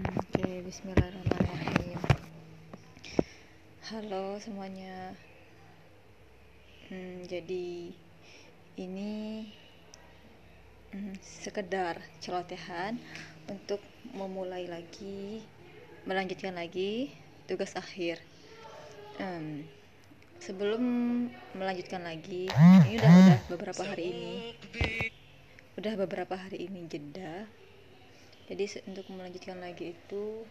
Oke, Bismillahirrahmanirrahim. Halo semuanya. Hmm, jadi ini hmm, sekedar celotehan untuk memulai lagi, melanjutkan lagi tugas akhir. Hmm, sebelum melanjutkan lagi, ini udah udah beberapa hari ini, udah beberapa hari ini jeda jadi untuk melanjutkan lagi itu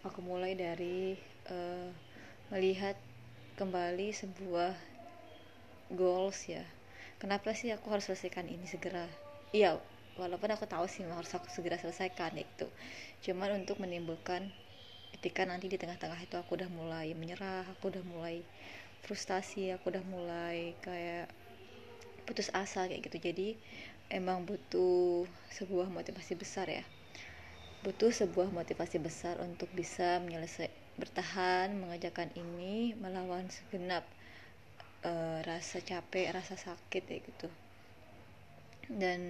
aku mulai dari uh, melihat kembali sebuah goals ya. Kenapa sih aku harus selesaikan ini segera? Iya walaupun aku tahu sih harus aku segera selesaikan itu. Cuman untuk menimbulkan ketika nanti di tengah-tengah itu aku udah mulai menyerah aku udah mulai frustasi aku udah mulai kayak putus asa kayak gitu. Jadi emang butuh sebuah motivasi besar ya. Butuh sebuah motivasi besar untuk bisa menyelesaikan bertahan mengerjakan ini melawan segenap uh, rasa capek rasa sakit ya gitu. Dan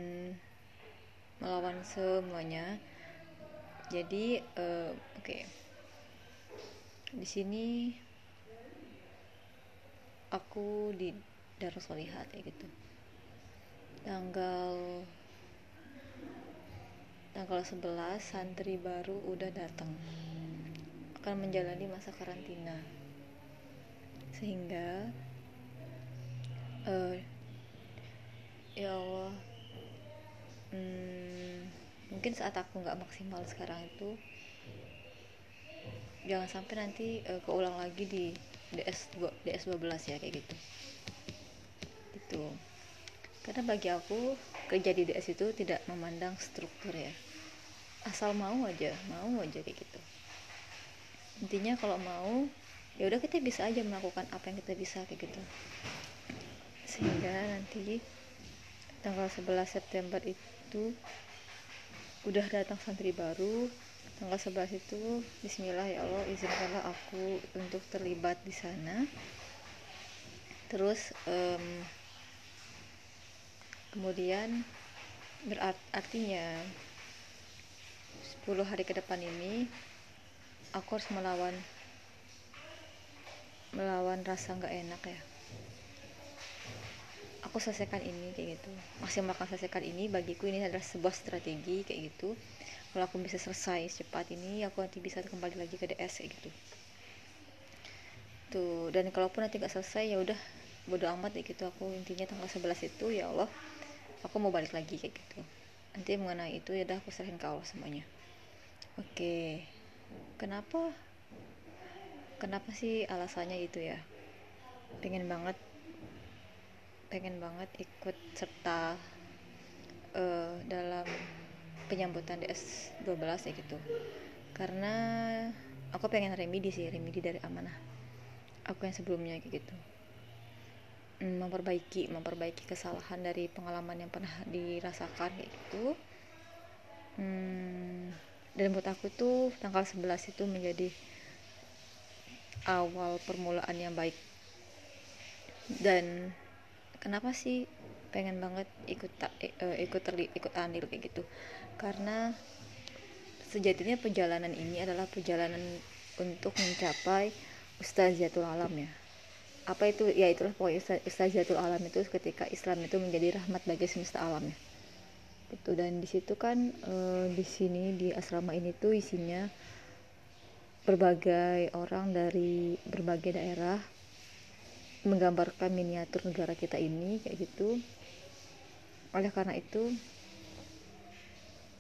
melawan semuanya. Jadi uh, oke. Okay. di sini aku di Darussolihah ya gitu. Tanggal tanggal 11 santri baru udah datang akan menjalani masa karantina. Sehingga uh, ya Allah hmm, mungkin saat aku nggak maksimal sekarang itu jangan sampai nanti uh, keulang lagi di DS DS 12 ya kayak gitu itu karena bagi aku kerja di DS itu tidak memandang struktur ya. Asal mau aja mau aja kayak gitu. Intinya kalau mau ya udah kita bisa aja melakukan apa yang kita bisa kayak gitu. Sehingga nanti tanggal 11 September itu udah datang santri baru. Tanggal 11 itu Bismillah ya Allah izinkanlah aku untuk terlibat di sana. Terus um, kemudian berartinya 10 hari ke depan ini aku harus melawan melawan rasa nggak enak ya. Aku selesaikan ini kayak gitu. Maksimalkan selesaikan ini bagiku ini adalah sebuah strategi kayak gitu. Kalau aku bisa selesai secepat ini aku nanti bisa kembali lagi ke DS kayak gitu. Tuh dan kalaupun nanti nggak selesai ya udah bodo amat ya gitu. Aku intinya tanggal 11 itu ya Allah aku mau balik lagi kayak gitu. Nanti mengenai itu ya udah aku serahin ke semuanya. Oke. Kenapa? Kenapa sih alasannya itu ya? Pengen banget pengen banget ikut serta uh, dalam penyambutan DS 12 ya gitu. Karena aku pengen remedi sih remedi dari amanah. Aku yang sebelumnya kayak gitu memperbaiki memperbaiki kesalahan dari pengalaman yang pernah dirasakan kayak gitu. Hmm, dan buat aku tuh tanggal 11 itu menjadi awal permulaan yang baik. Dan kenapa sih pengen banget ikut uh, ikut terli, ikut andil kayak gitu? Karena sejatinya perjalanan ini adalah perjalanan untuk mencapai ustaziatul alam ya apa itu? Ya itulah pokoknya istajatul alam itu ketika Islam itu menjadi rahmat bagi semesta alam ya itu dan di situ kan e, di sini di asrama ini tuh isinya berbagai orang dari berbagai daerah menggambarkan miniatur negara kita ini kayak gitu. Oleh karena itu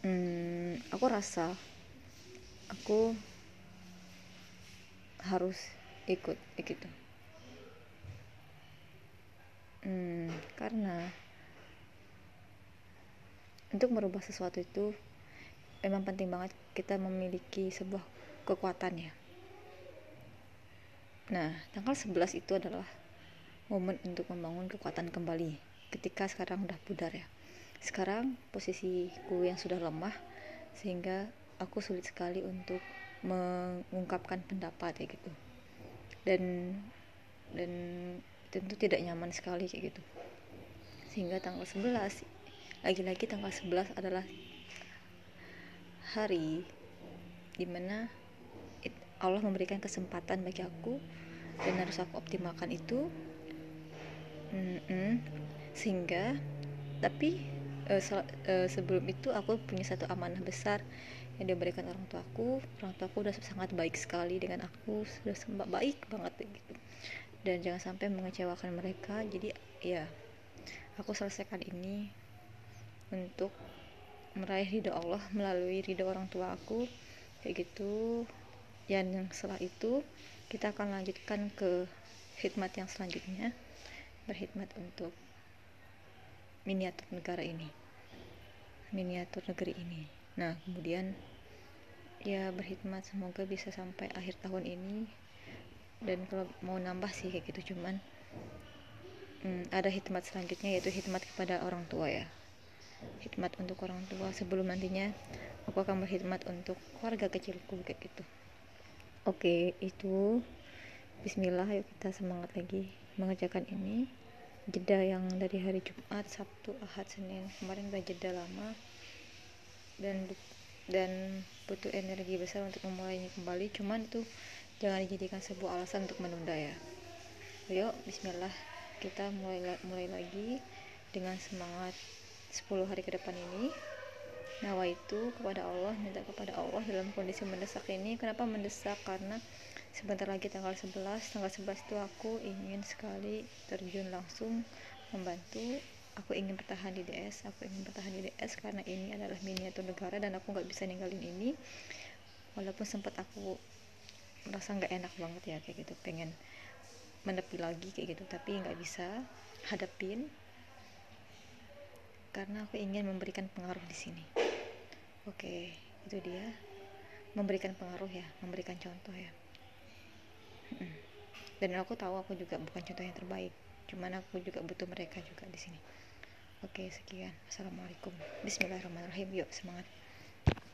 hmm, aku rasa aku harus ikut gitu hmm, karena untuk merubah sesuatu itu memang penting banget kita memiliki sebuah kekuatan ya. Nah tanggal 11 itu adalah momen untuk membangun kekuatan kembali ketika sekarang udah pudar ya. Sekarang posisiku yang sudah lemah sehingga aku sulit sekali untuk mengungkapkan pendapat ya gitu. Dan dan tentu tidak nyaman sekali kayak gitu. Sehingga tanggal 11 lagi-lagi tanggal 11 adalah hari di mana Allah memberikan kesempatan bagi aku dan harus aku optimalkan itu. Sehingga tapi uh, uh, sebelum itu aku punya satu amanah besar yang diberikan orang tuaku orang tuaku udah sangat baik sekali dengan aku sudah baik banget gitu dan jangan sampai mengecewakan mereka. Jadi ya aku selesaikan ini untuk meraih ridho Allah melalui ridho orang tua aku. Kayak gitu. Dan yang setelah itu kita akan lanjutkan ke hikmat yang selanjutnya. Berkhidmat untuk miniatur negara ini. Miniatur negeri ini. Nah kemudian ya berkhidmat. Semoga bisa sampai akhir tahun ini dan kalau mau nambah sih kayak gitu cuman hmm, ada hikmat selanjutnya yaitu hikmat kepada orang tua ya. Hikmat untuk orang tua sebelum nantinya aku akan berkhidmat untuk keluarga kecilku kayak gitu. Oke itu. Bismillah yuk kita semangat lagi mengerjakan ini. Jeda yang dari hari Jumat, Sabtu, Ahad, Senin. Kemarin udah jeda lama. Dan dan butuh energi besar untuk memulainya kembali. Cuman itu jangan dijadikan sebuah alasan untuk menunda ya. Yuk Bismillah. Kita mulai mulai lagi dengan semangat 10 hari ke depan ini. Nawa itu kepada Allah minta kepada Allah dalam kondisi mendesak ini. Kenapa mendesak? Karena sebentar lagi tanggal 11 tanggal 11 itu aku ingin sekali terjun langsung membantu. Aku ingin bertahan di DS aku ingin bertahan di DS karena ini adalah miniatur negara dan aku nggak bisa ninggalin ini. Walaupun sempat aku merasa nggak enak banget ya kayak gitu. Pengen menepi lagi kayak gitu. Tapi nggak bisa hadapin karena aku ingin memberikan pengaruh di sini. Oke itu dia. Memberikan pengaruh ya memberikan contoh ya. Dan aku tahu aku juga bukan contoh yang terbaik cuman aku juga butuh mereka juga di sini. Oke sekian. Assalamualaikum. Bismillahirrahmanirrahim. Yuk semangat